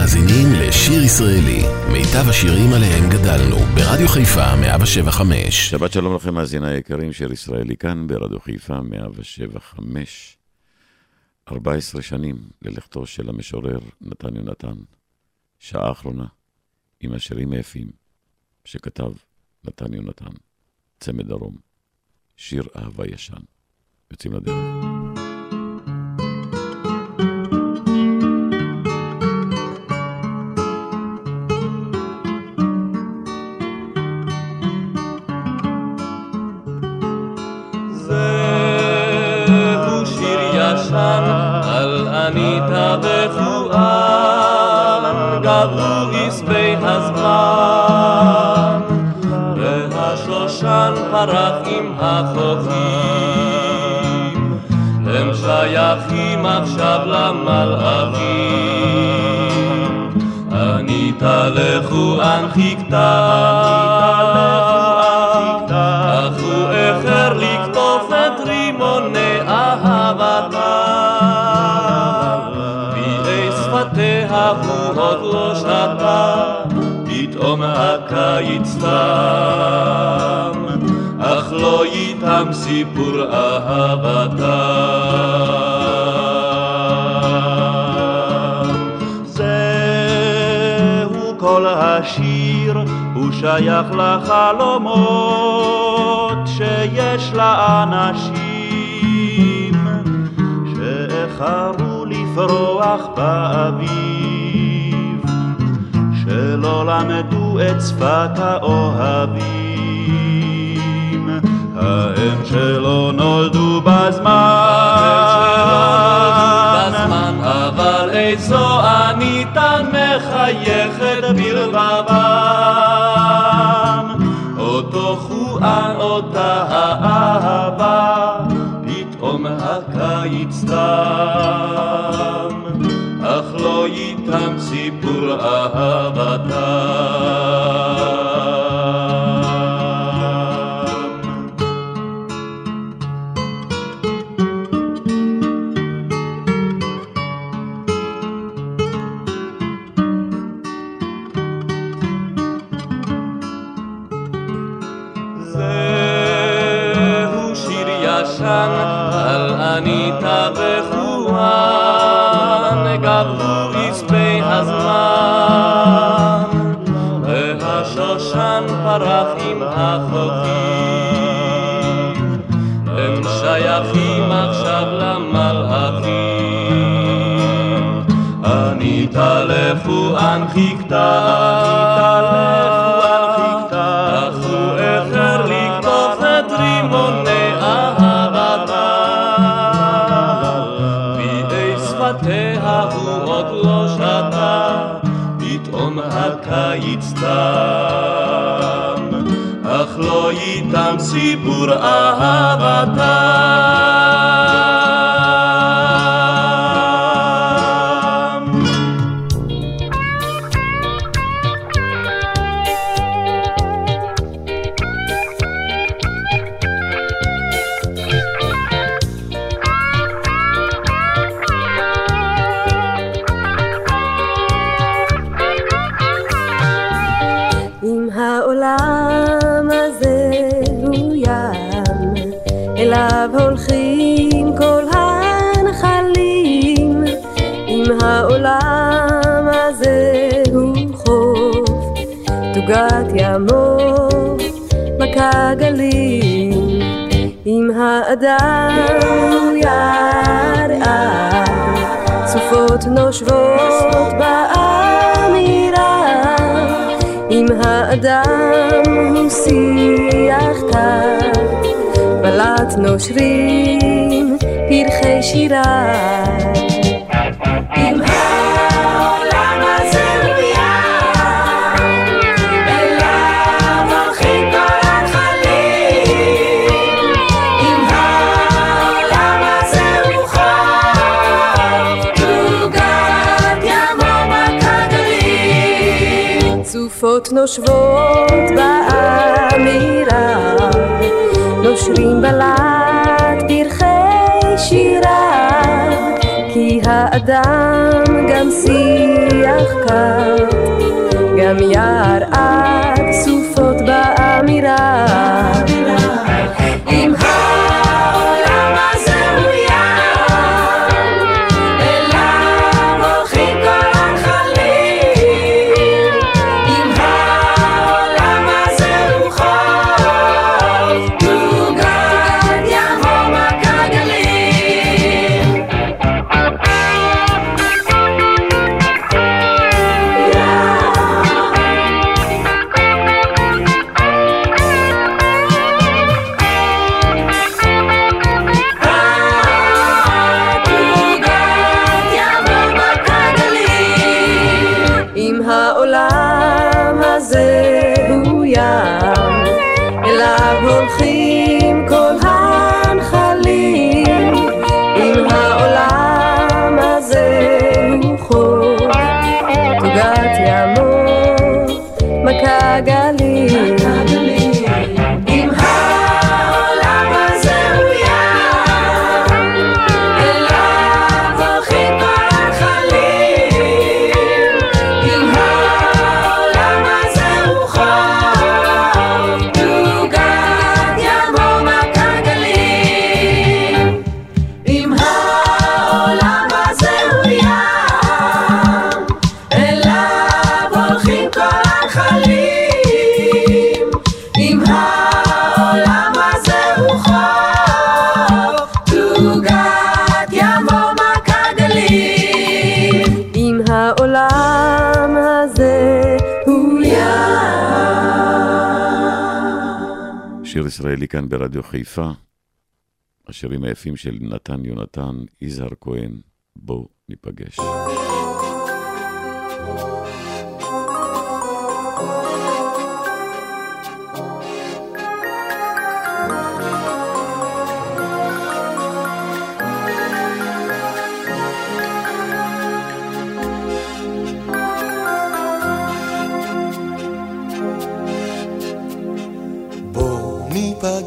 מאזינים לשיר ישראלי, מיטב השירים עליהם גדלנו, ברדיו חיפה 175. שבת שלום לכם, מאזיני היקרים, שיר ישראלי כאן, ברדיו חיפה 175. 14 שנים ללכתו של המשורר נתן יונתן. שעה אחרונה, עם השירים היפים שכתב נתן יונתן, צמד דרום, שיר אהבה ישן. יוצאים לדרך. גבו עשבי הזמן והשושן פרח עם החופים הם שייכים עכשיו למלאכים. אניטה לפואן חיכתה פתאום הקיץ תם, אך לא איתם סיפור אהבתם. זהו כל השיר, הוא שייך לחלומות שיש לאנשים שאיחרו לפרוח שלא למדו את שפת האוהבים, ההם שלא נולדו בזמן, אבל איזו עניתן מחייכת בלבבם, אותו חואן, אותה האהבה, פתאום הקיץ תם, אך לא איתם סיפור. הקיץ תם אך לא איתם סיפור אהבתם האדם הוא ירער, סופות נושבות באמירה. אם האדם הוא שיח קר, בלט נושרים פרחי שירה. נושבות באמירה, נושרים בלט פרחי שירה, כי האדם גם שיח קר. גם יער עד סופות באמירה. אם העולם כאן ברדיו חיפה. השירים היפים של נתן יונתן, יזהר כהן, בוא ניפגש. בוא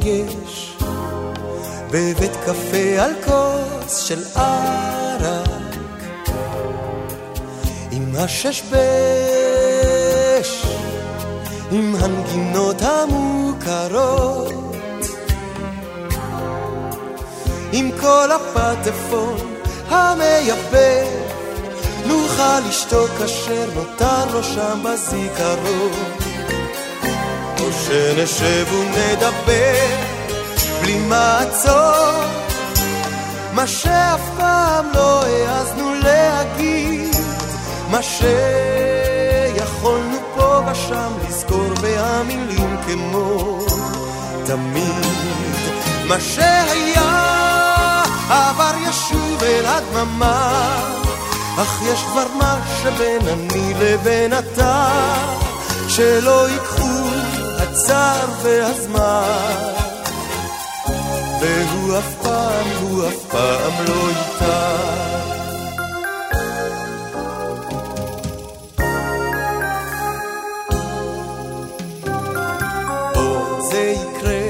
ניפגש בבית קפה על כוס של ערק עם השש בש עם הנגינות המוכרות עם כל הפטפון המייבא. נוכל לשתוק אשר נותר לו שם בזיכרון שנשב ונדבר בלי מעצור. מה שאף פעם לא העזנו להגיד מה שיכולנו פה ושם לזכור בהמילים כמו תמיד. מה שהיה עבר ישוב אל הדממה אך יש דבר מה שבין אני לבין אתה שלא ייקחו הצער והזמן. והוא אף פעם, הוא אף פעם לא איתה או זה יקרה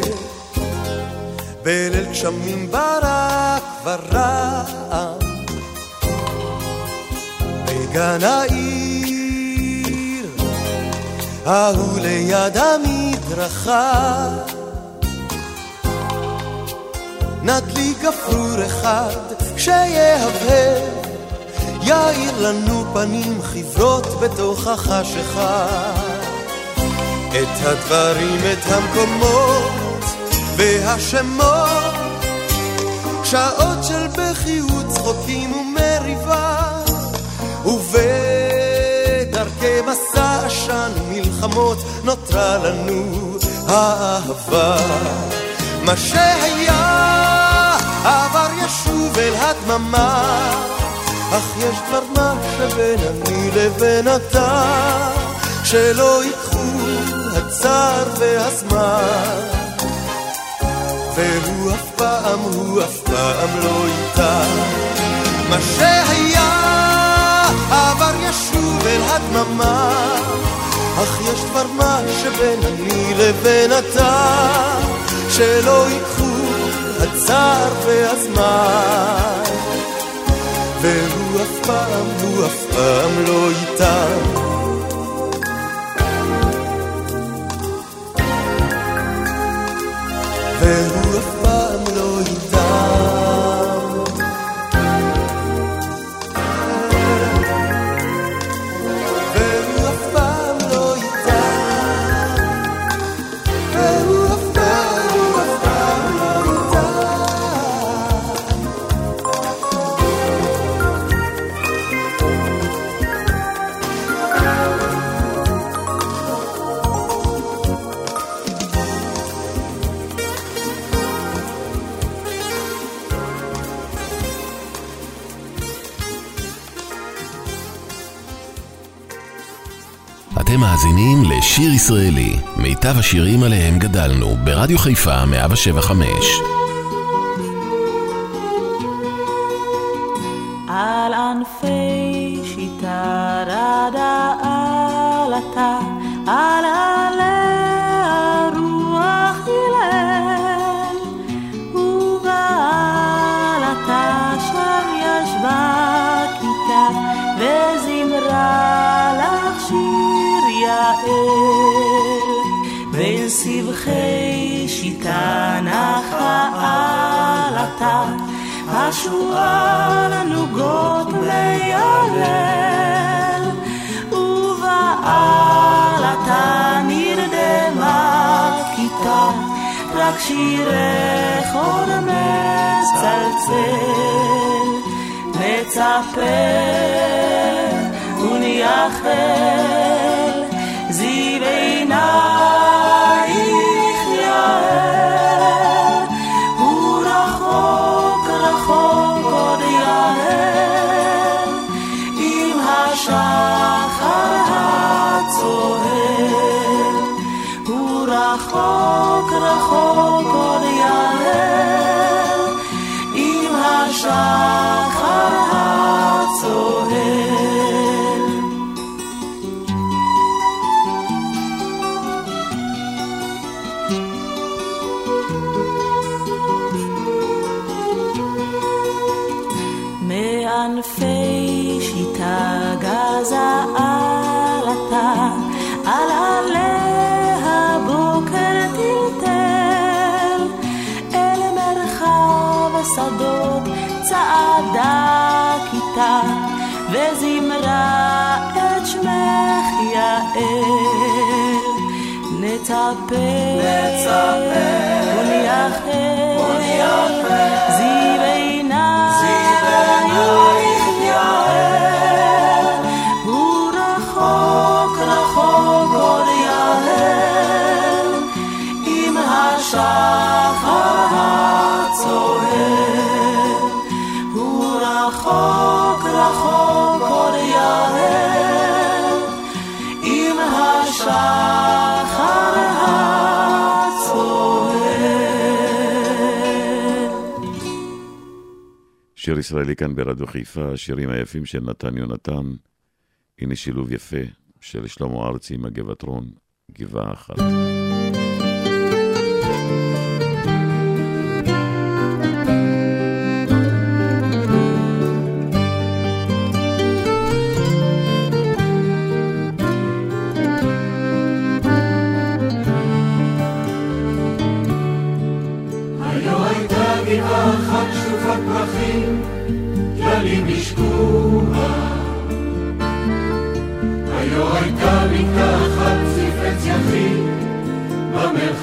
בליל גשמים ברק ורעם. בגן העיר ההוא ליד המדרכה נדליק גפרור אחד שיהבהב יאיר לנו פנים חברות בתוך החשיכה. את הדברים, את המקומות והשמות שעות של בכיות, צחוקים ומריבה ובדרכי מסע עשן ומלחמות נותרה לנו האהבה. מה שהיה עבר ישוב אל הדממה אך יש דבר מה שבין אני לבין אתה שלא ייקחו הצער והזמן. והוא אף פעם, הוא אף פעם לא איתה מה שהיה עבר ישוב אל הדממה, אך יש דבר מה שבין אני לבין אתה, שלא ייקחו הצער והזמן. והוא אף פעם, הוא אף פעם לא איתם. והוא מיטב השירים עליהם גדלנו, ברדיו חיפה 175. על ענפי שיטה רדה עלתה, על עלי הרוח הלל, ובעלתה שם ישבה כיתה, וזמרה לך שיר יעל. השועל נוגות לילל, ובעלתה נרדמה כיתה, רק שירך עוד מצלצל. נצפה ונייחל, זיו עינייך soul. נצפה, ונייחל, זיו עינייך יעל, הוא רחוק רחוק עוד יעל, עם השחר ישראלי כאן ברדיו חיפה, השירים היפים של נתן יונתן. הנה שילוב יפה של שלמה ארצי עם הגבעת רון, גבעה אחת.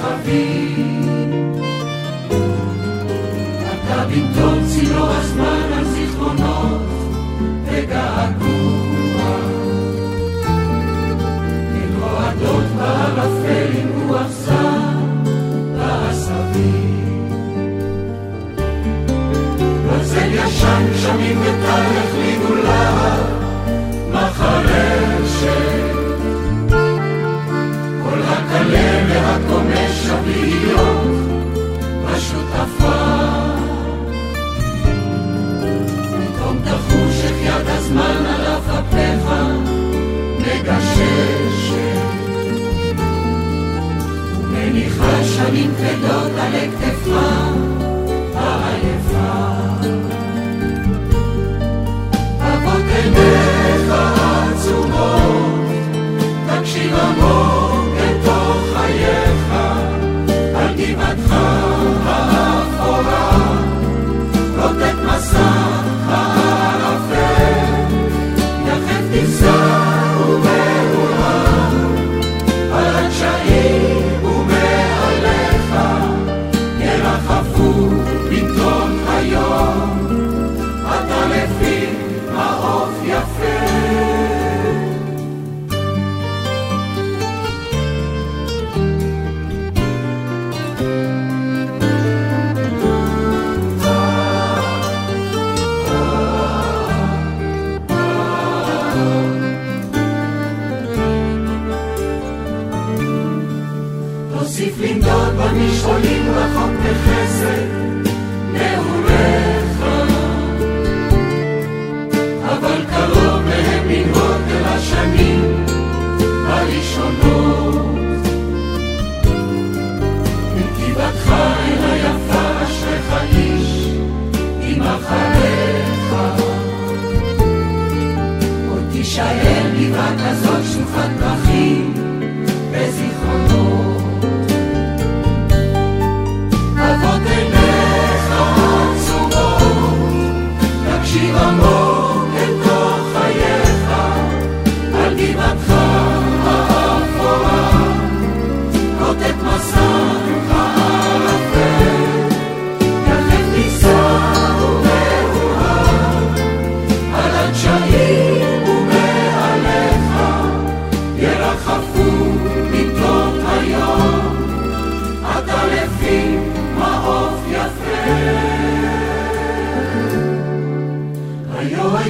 במרחבים. אתה במטות צילו הזמן על זיכרונות וגעגוע. הן רועדות בערפל עם רוח זר בעשבים. ברזל ישן שמים וטל החלידו לה מחרשת. הקלה והקומש הבהיות בשותפה. פתאום תחוש את יד הזמן על אף אפיך מגששת. ומניחה שנים כבדות על כתפה העייפה. אבות עיניך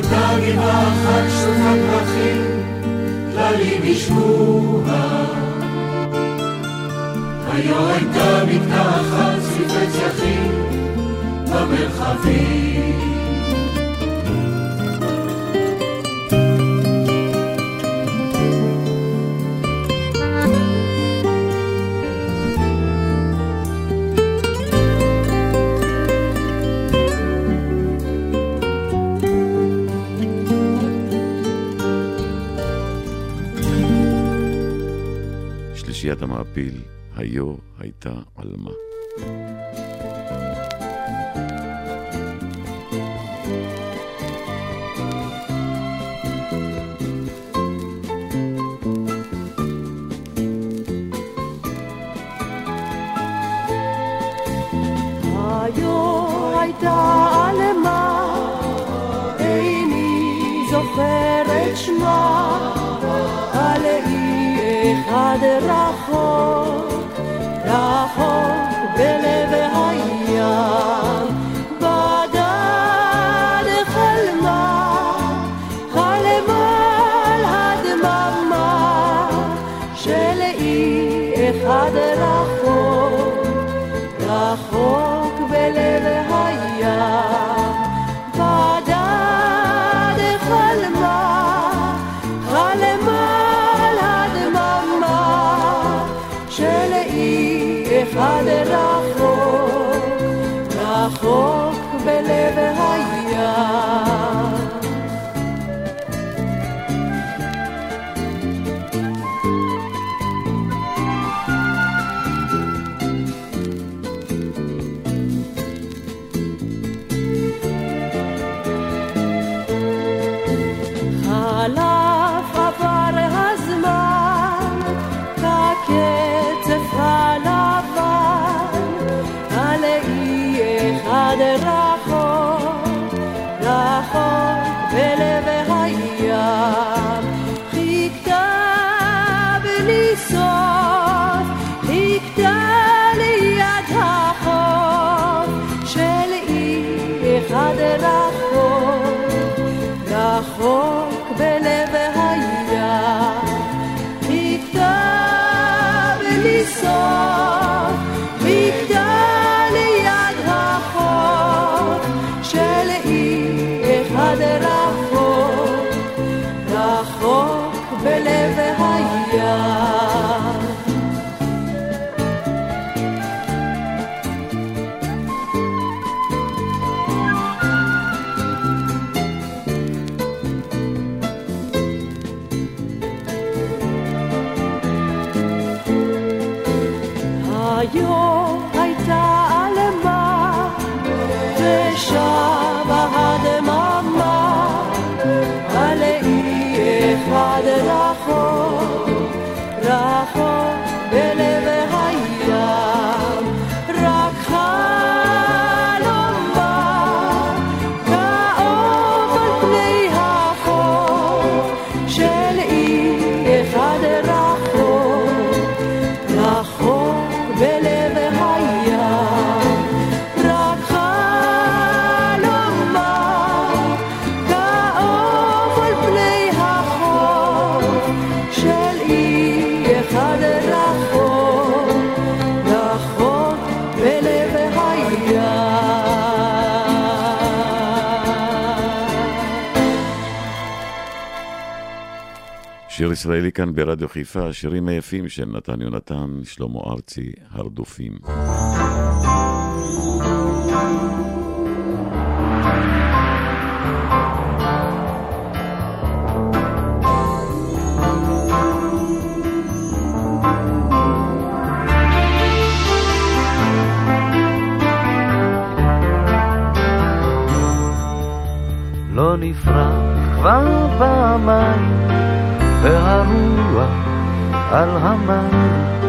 הייתה גבעה אחת שטופת דרכים, כללים ישבו בה. היו הייתה בקתה אחת סביבי צייחים במרחבים. המעפיל, היו הייתה עלמה. שיר ישראלי כאן ברדיו חיפה, השירים היפים של נתן יונתן, שלמה ארצי, הרדופים. לא נפרח כבר פעמיים והרוח על המים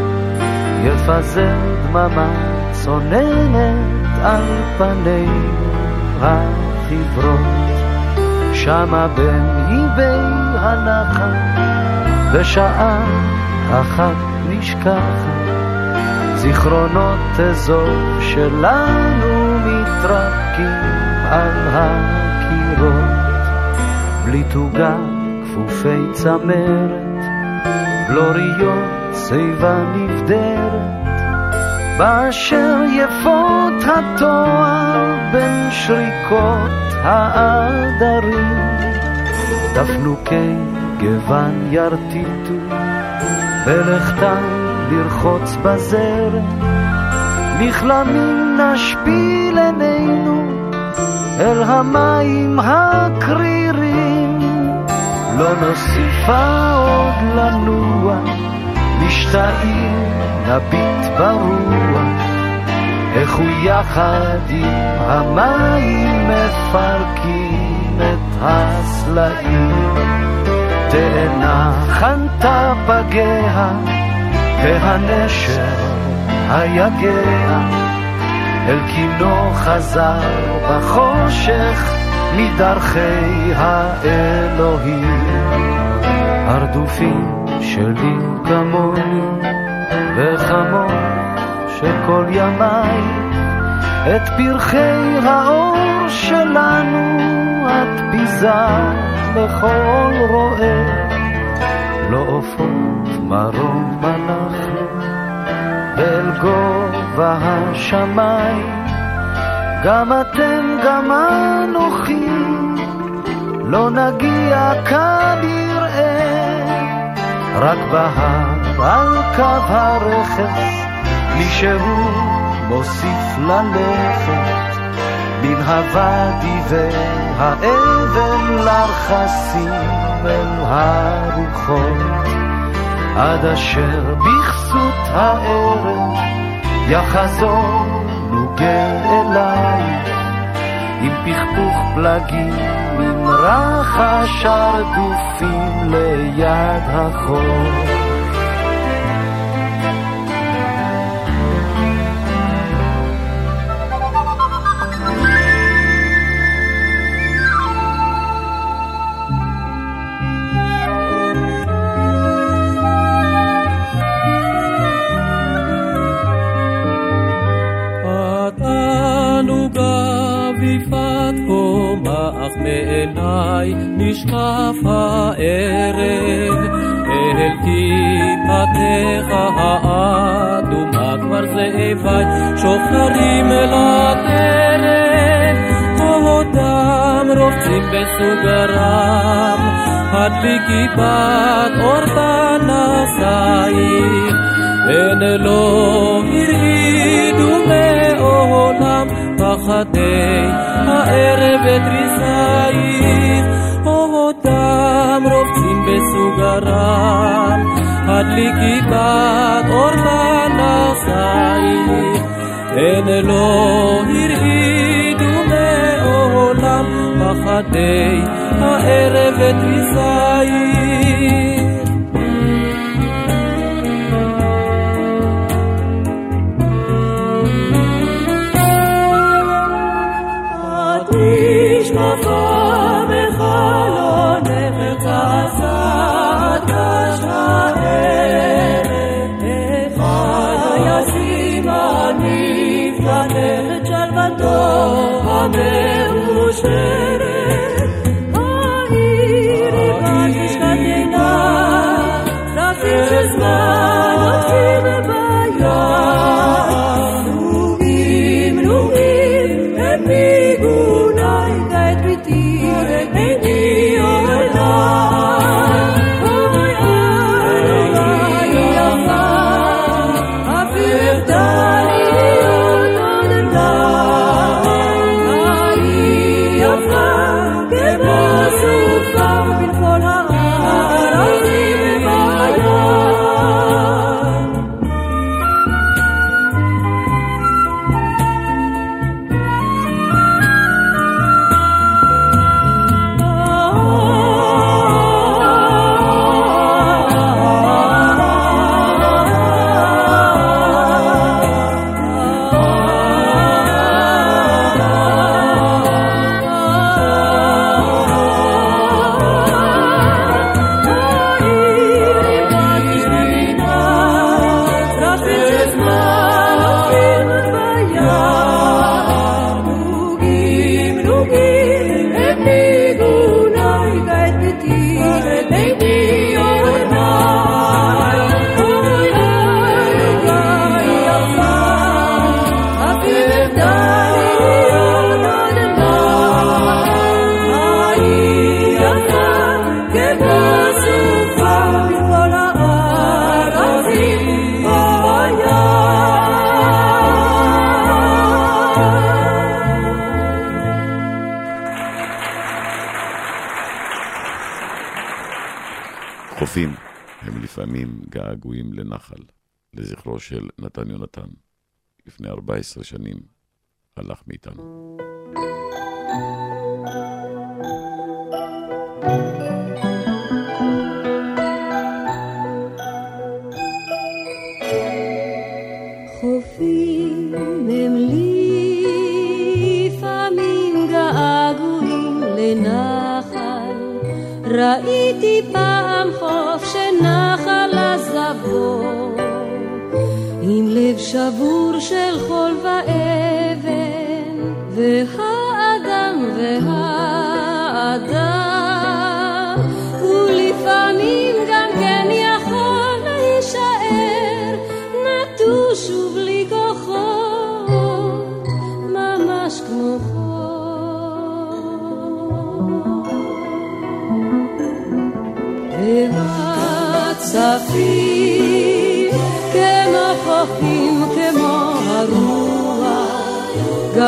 יפזר דממה צוננת על פנינו החיוורות שמה בין היבי הנחל בשעה אחת נשכחת זיכרונות אזור שלנו מתרקים על הקירות. בלי תוגה כפופי צמרת, בלוריות שיבה נבדרת, באשר יפות התואר בין שריקות העדרים, דפנוקי גוון ירטיטו, בלכתם לרחוץ בזרם, נכלמים נשפיל עינינו אל המים הקרירים. לא נוסיפה עוד לנוע, משתאים נביט ברוח, איך הוא יחד עם המים מפרקים את הסלעים. תאנה חנתה פגיה, והנשר היגע, אל קינו חזר בחושך, מדרכי האלוהים. הרדופים שלי כמוני, וכמוך שכל ימיי, את פרחי האור שלנו את ביזה לכל רועה. לא עופות מרום אנחנו, ואל גובה השמיים. גם אתם, גם אנוכי, לא נגיע כנראה, רק בהר על קו הרכס, מישהו מוסיף ללכת, מן הוואדי והאבן לרחסים אל הרוחות, עד אשר בכסות הערב יחזור נוגה אלייך, עם פכפוך פלגים, עם רחש הרדופים ליד החור. מעיניי נשקף הערב, אל טיפתך האדומה כבר זאביי שוחרים הטרם, עודם רובצים בסוגרם, הדליקי בת אור פנסייך, הן לא הרעידו מעולם פחדי הערב ותריסייך, אותם רובצים בסוגרם, הדליקי בת אור פנסייך, הן לא הרעידו מעולם פחדי הערב ותריסייך. 17 שנים. סיפור של חול ואבן, והאדם והאדם, ולפעמים גם כן יכול להישאר נטוש ובלי כוחו, ממש כמו חול. והצפים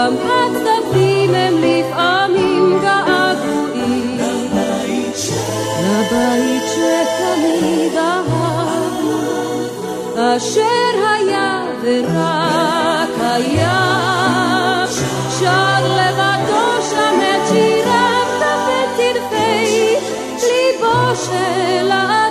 גם הצדדים הם לפעמים געגועים. לבית שתמיד אהבנו אשר היה ורק היה. שר לבדו שם את שיריו תפת טרפי ליבו של האדם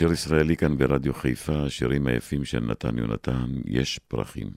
שיר ישראלי כאן ברדיו חיפה, השירים היפים של נתן יונתן, יש פרחים.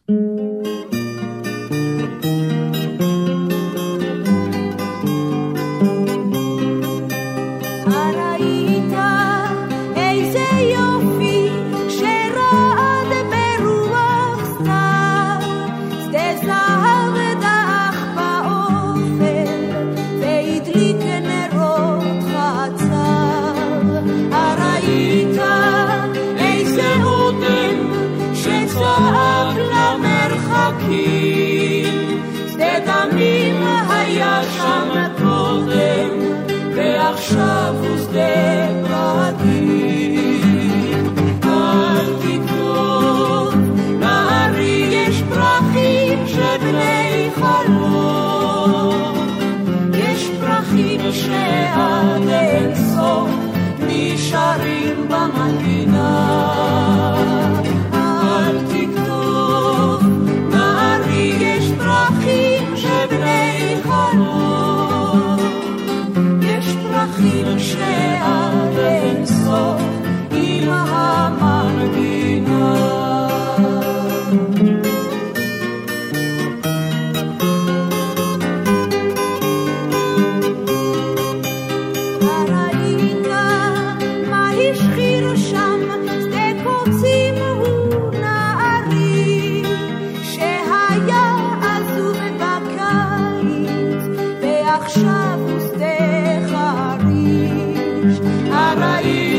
Paraíba.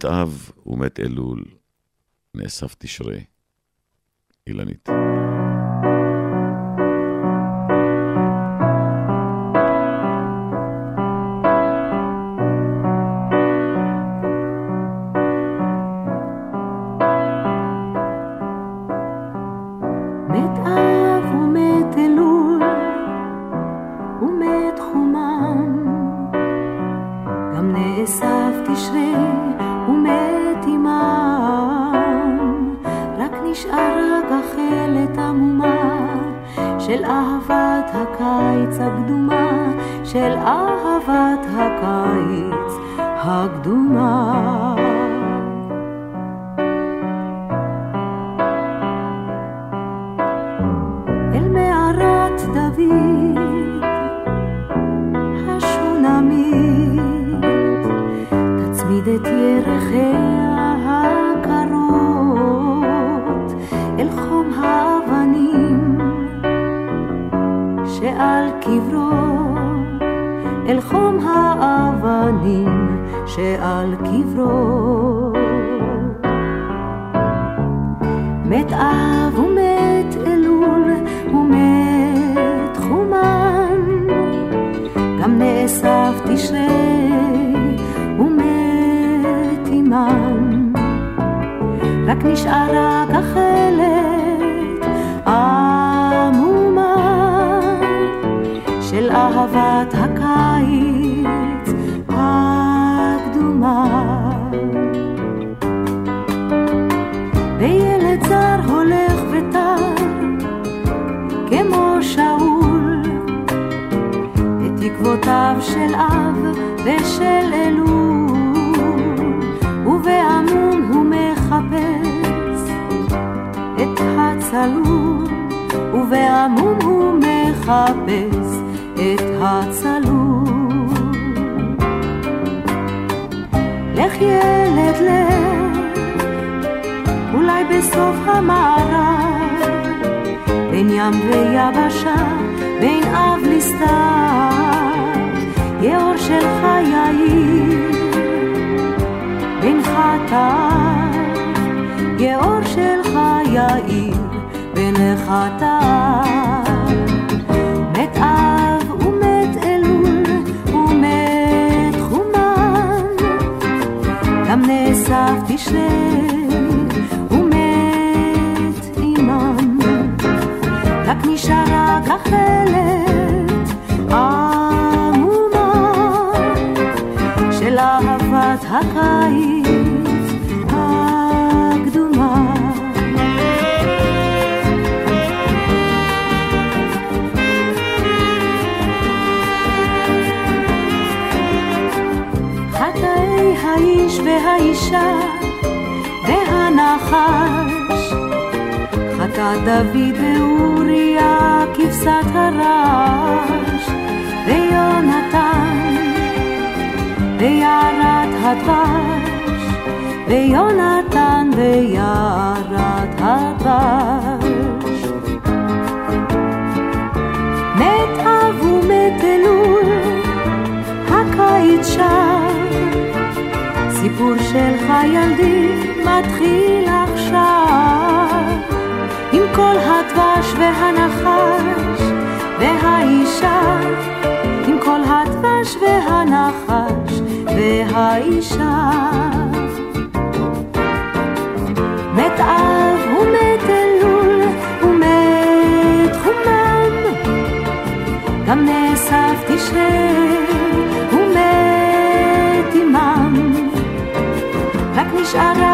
מת אב ומת אלול, נאסף תשרי. אילנית. אהבת הקיץ הקדומה של אהבת הקיץ הקדומה שעל קברו. מת אב ומת אלול ומת חומן גם נאסף תשרי ומת עמם רק נשארה גחלת עמומה של אהבת הקיץ תקוותיו של אב ושל אלול ובעמום הוא מחפש את הצלול ובעמום הוא מחפש את הצלול. לך ילד לך אולי בסוף המערב, בין ים ויבשה, בין אב לסתיו, שלך יאיר, בין חטאת, יאור שלך יאיר, בין חטאת. מת אב ומת אלול ומת חומן, גם נאסף תשרי דוד ואוריה כבשת הרש ויונתן ויערת הדבש ויונתן ויערת הדבש. מת אב ומת אלול הקיץ שר. סיפור שלך ילדי מתחיל עכשיו כל הדבש והנחש והאישה עם כל הדבש והנחש והאישה. מת אב ומת אלול ומת חומם גם נאסף תשרי ומת עמם. רק נשארה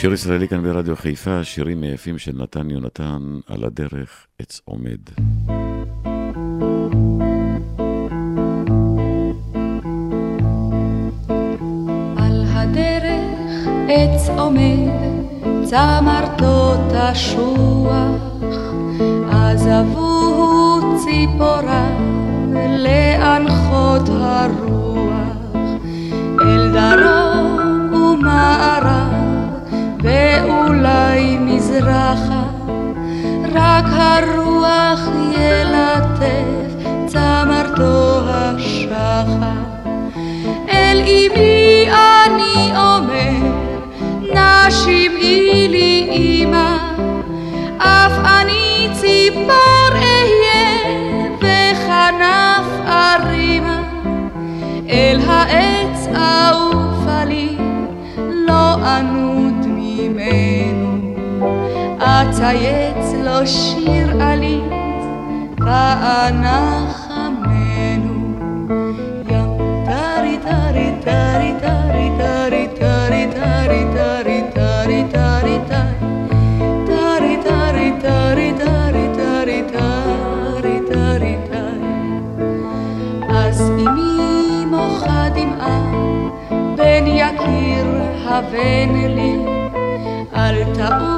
שיר ישראלי כאן ברדיו חיפה, שירים היפים של נתן יונתן, על הדרך עץ עומד. על הדרך עץ עומד, צמרתו תשוח, עזבוהו ציפוריו לאנחות הרוח, ואולי מזרחה, רק הרוח ילטף צמרתו השחר. אל אמי אני אומר, נא שמעי לי אמא, אף אני ציפור אהיה וכנף ארימה, אל העץ אעופה לי, לא אנוד ממנו, אצייץ לו שיר עלית, ואנחמנו. ים טרי טרי טרי טרי טרי טרי טרי טרי טרי טרי טרי טרי טרי טרי טרי טרי טרי טרי אז אמי מוחה דמעה בן יקיר הבן לי אל תעוף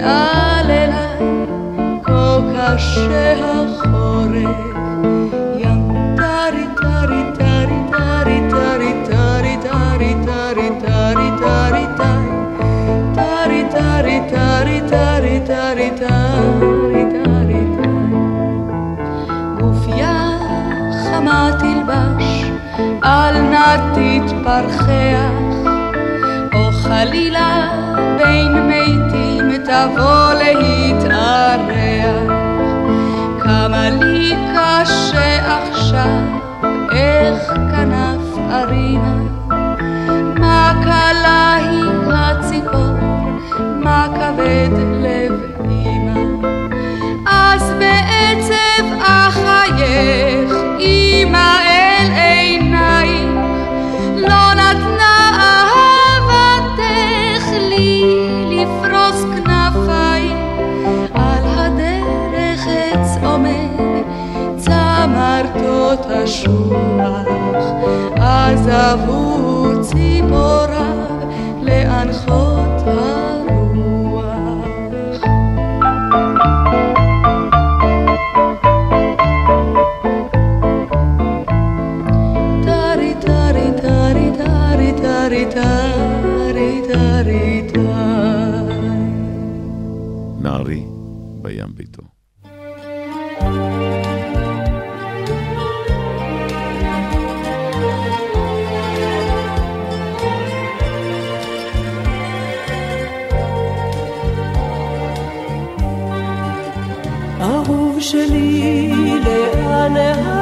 אליי כה קשה החורף ים טרי טרי טרי טרי טרי טרי טרי טרי טרי טרי טרי טרי טרי טרי טרי טרי טרי גופיה חמה תלבש אל נא תתפרחח או חלילה בין תבוא להתארח. כמה לי קשה עכשיו איך כנף ארינה משוח, עזבו ציפוריו לאנחות. ne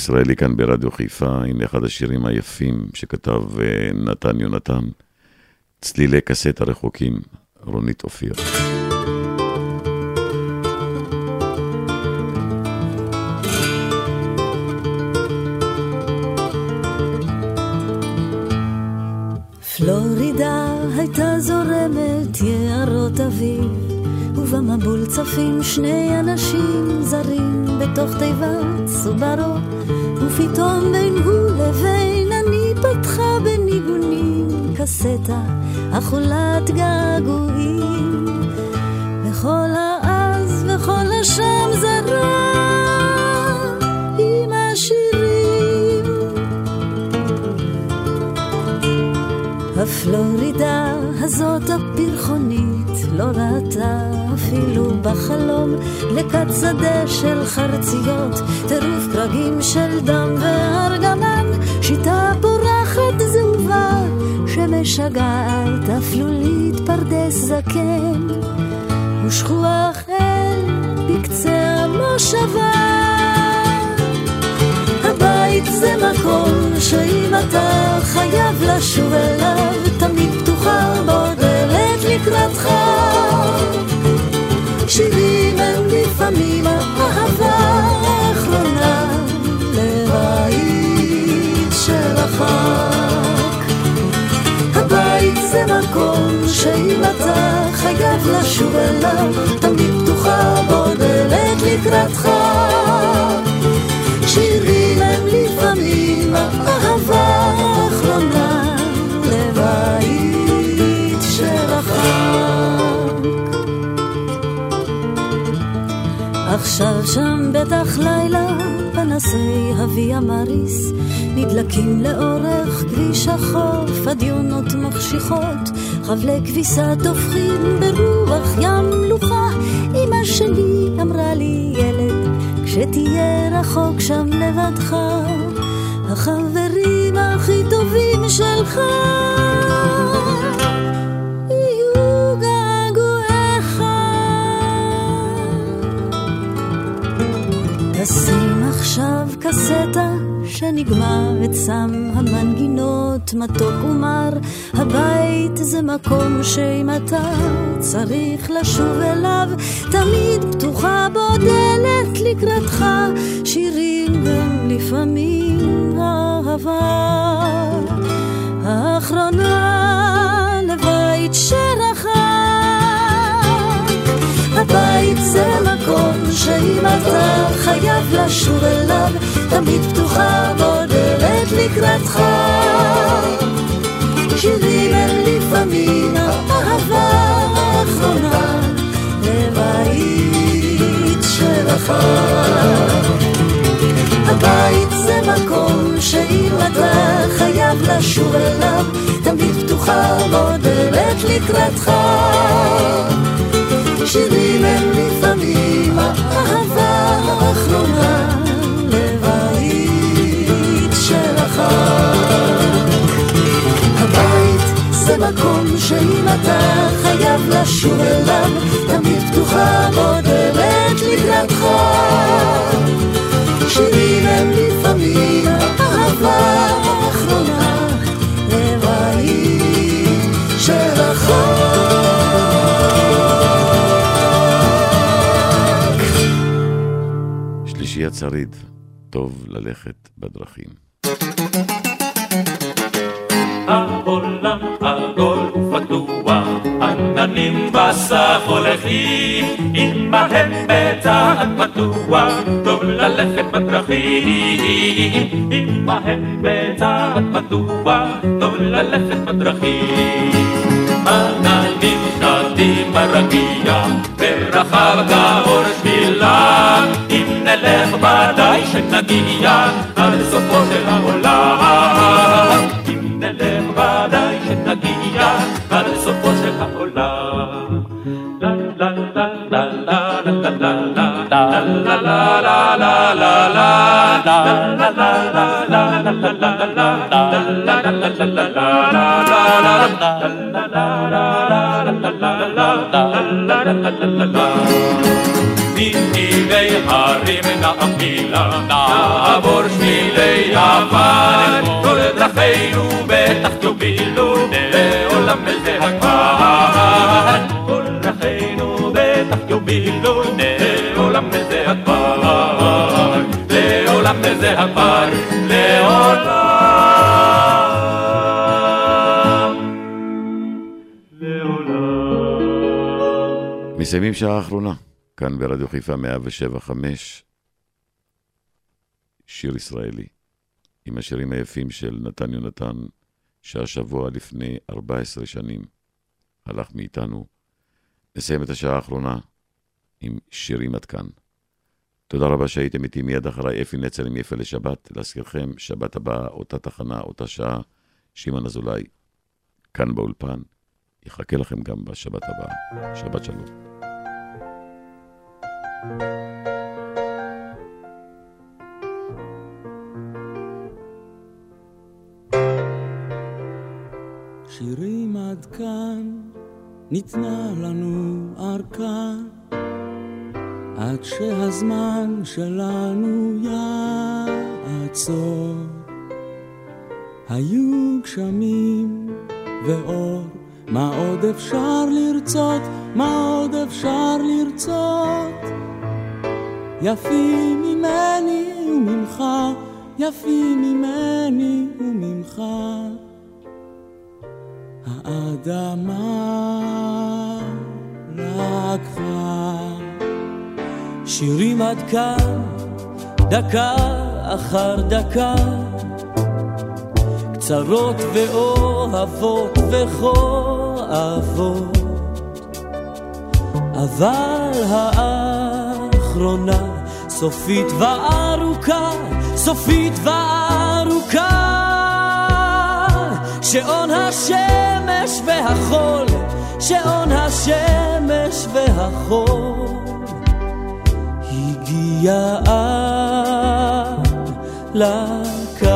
שיר ישראלי כאן ברדיו חיפה, הנה אחד השירים היפים שכתב אה, נתן יונתן, צלילי קסט הרחוקים, רונית אופיר. פלורידה הייתה זורמת יערות אביב, ובמבול צפים שני אנשים זרים בתוך תיבת סוברו, ופתאום בין הוא לבין אני פתחה בניגונים קסטה אכולת געגועים. וכל העז וכל השם זרה הפלורידה הזאת הפרחונית לא ראתה אפילו בחלום לכת שדה של חרציות, טירוף קרגים של דם וארגמן, שיטה פורחת זהובה שמשגעת אפלולית פרדס זקן, ושכוח אל בקצה המושבה. הבית זה מקום שאם אתה חייב לשוב אליו, תמיד פתוחה בו דלת לקראתך. שירים הם לפעמים האהבה האחרונה לבית שרחק. הבית זה מקום שאם אתה חייב לשוב אליו, תמיד פתוחה בו דלת לקראתך. שירים לפעמים האהבה האחרונה לבית שרחק. עכשיו שם בטח לילה פנסי הוויה מריס נדלקים לאורך כביש החוף, הדיונות מחשיכות, חבלי כביסה טופחים ברוח ים מלוכה. אמא שלי אמרה לי ילד, כשתהיה רחוק שם לבדך, החברים הכי טובים שלך יהיו געגועיך. תשים עכשיו קסטה שנגמר המנגינות מתוק ומר הבית זה מקום שאם אתה צריך לשוב אליו תמיד פתוחה בו דלת לקראתך שירים גם לפעמים אהבה האחרונה לבית שרחק הבית זה מקום שאם אתה חייב לשוב אליו, תמיד פתוחה בו דלת לקראתך. שירים הם לפעמים האהבה האחרונה לבית שרחק. הבית זה מקום שאם אתה חייב לשוב אליו, תמיד פתוחה ועוד דלת לקראתך. שירים הם לפעמים האהבה האחרונה לבית שלך. הבית זה מקום שאם אתה חייב לשוב אליו, תמיד פתוחה ועוד דלת לקראתך. הם לפעמים אהבה אחרונה, לרעים של החוק. שלישיית שריד, טוב ללכת בדרכים. העולם ופתוח, עננים בסף הולכים, עמהם בצעד פתוח, טוב ללכת בדרכים. עמהם בצעד פתוח, טוב ללכת בדרכים. עננים שטים ברגיע, ורחב כאור שבילה, אם נלך ודאי שנגיע, עד סופו של העולם. נלך ודאי שנגיע עד סופו מנתיבי הרים נעמילה, נעבור שבילי יוון, כל דרכינו בטח יובילו לעולם זה הכוון. כל דרכינו בטח יובילו הכוון. לעולם. לעולם. מסיימים שעה האחרונה. כאן ברדיו חיפה 175, שיר ישראלי, עם השירים היפים של נתן יונתן, שהשבוע לפני 14 שנים הלך מאיתנו. נסיים את השעה האחרונה עם שירים עד כאן. תודה רבה שהייתם איתי מיד אחריי אפי נצר עם יפה לשבת. להזכירכם, שבת הבאה, אותה תחנה, אותה שעה, שמעון אזולאי, כאן באולפן. יחכה לכם גם בשבת הבאה. שבת שלום. שירים עד כאן, ניתנה לנו ארכה, עד שהזמן שלנו יעצור. היו גשמים ואור, מה עוד אפשר לרצות? מה עוד אפשר לרצות? יפים ממני וממך, יפים ממני וממך. האדמה לקחה. שירים עד כאן, דקה אחר דקה, קצרות ואוהבות וכואבות, אבל האחרונה סופית וארוכה, סופית וארוכה. שעון השמש והחול, שעון השמש והחול, הגיע לקו.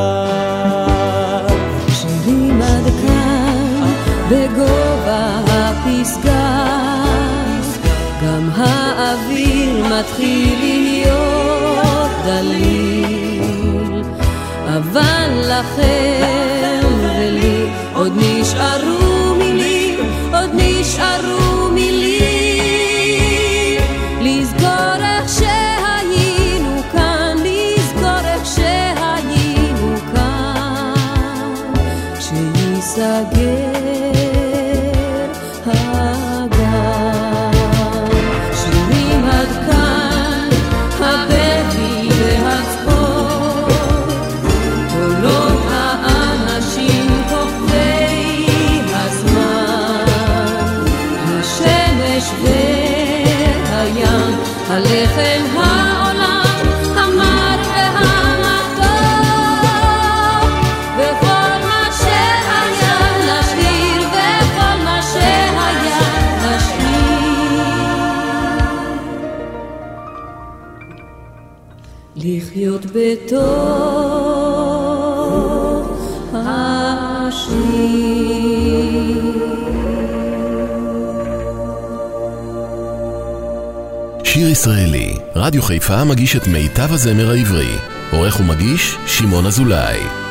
שירים עד כאן בגובה הפסגה, גם האוויר מתחיל להיות דליל, אבל לכם ולי עוד נשארו מילים, עוד נשארו לחיות בתוך השיר. שיר ישראלי, רדיו חיפה מגיש את מיטב הזמר העברי. עורך ומגיש, שמעון אזולאי.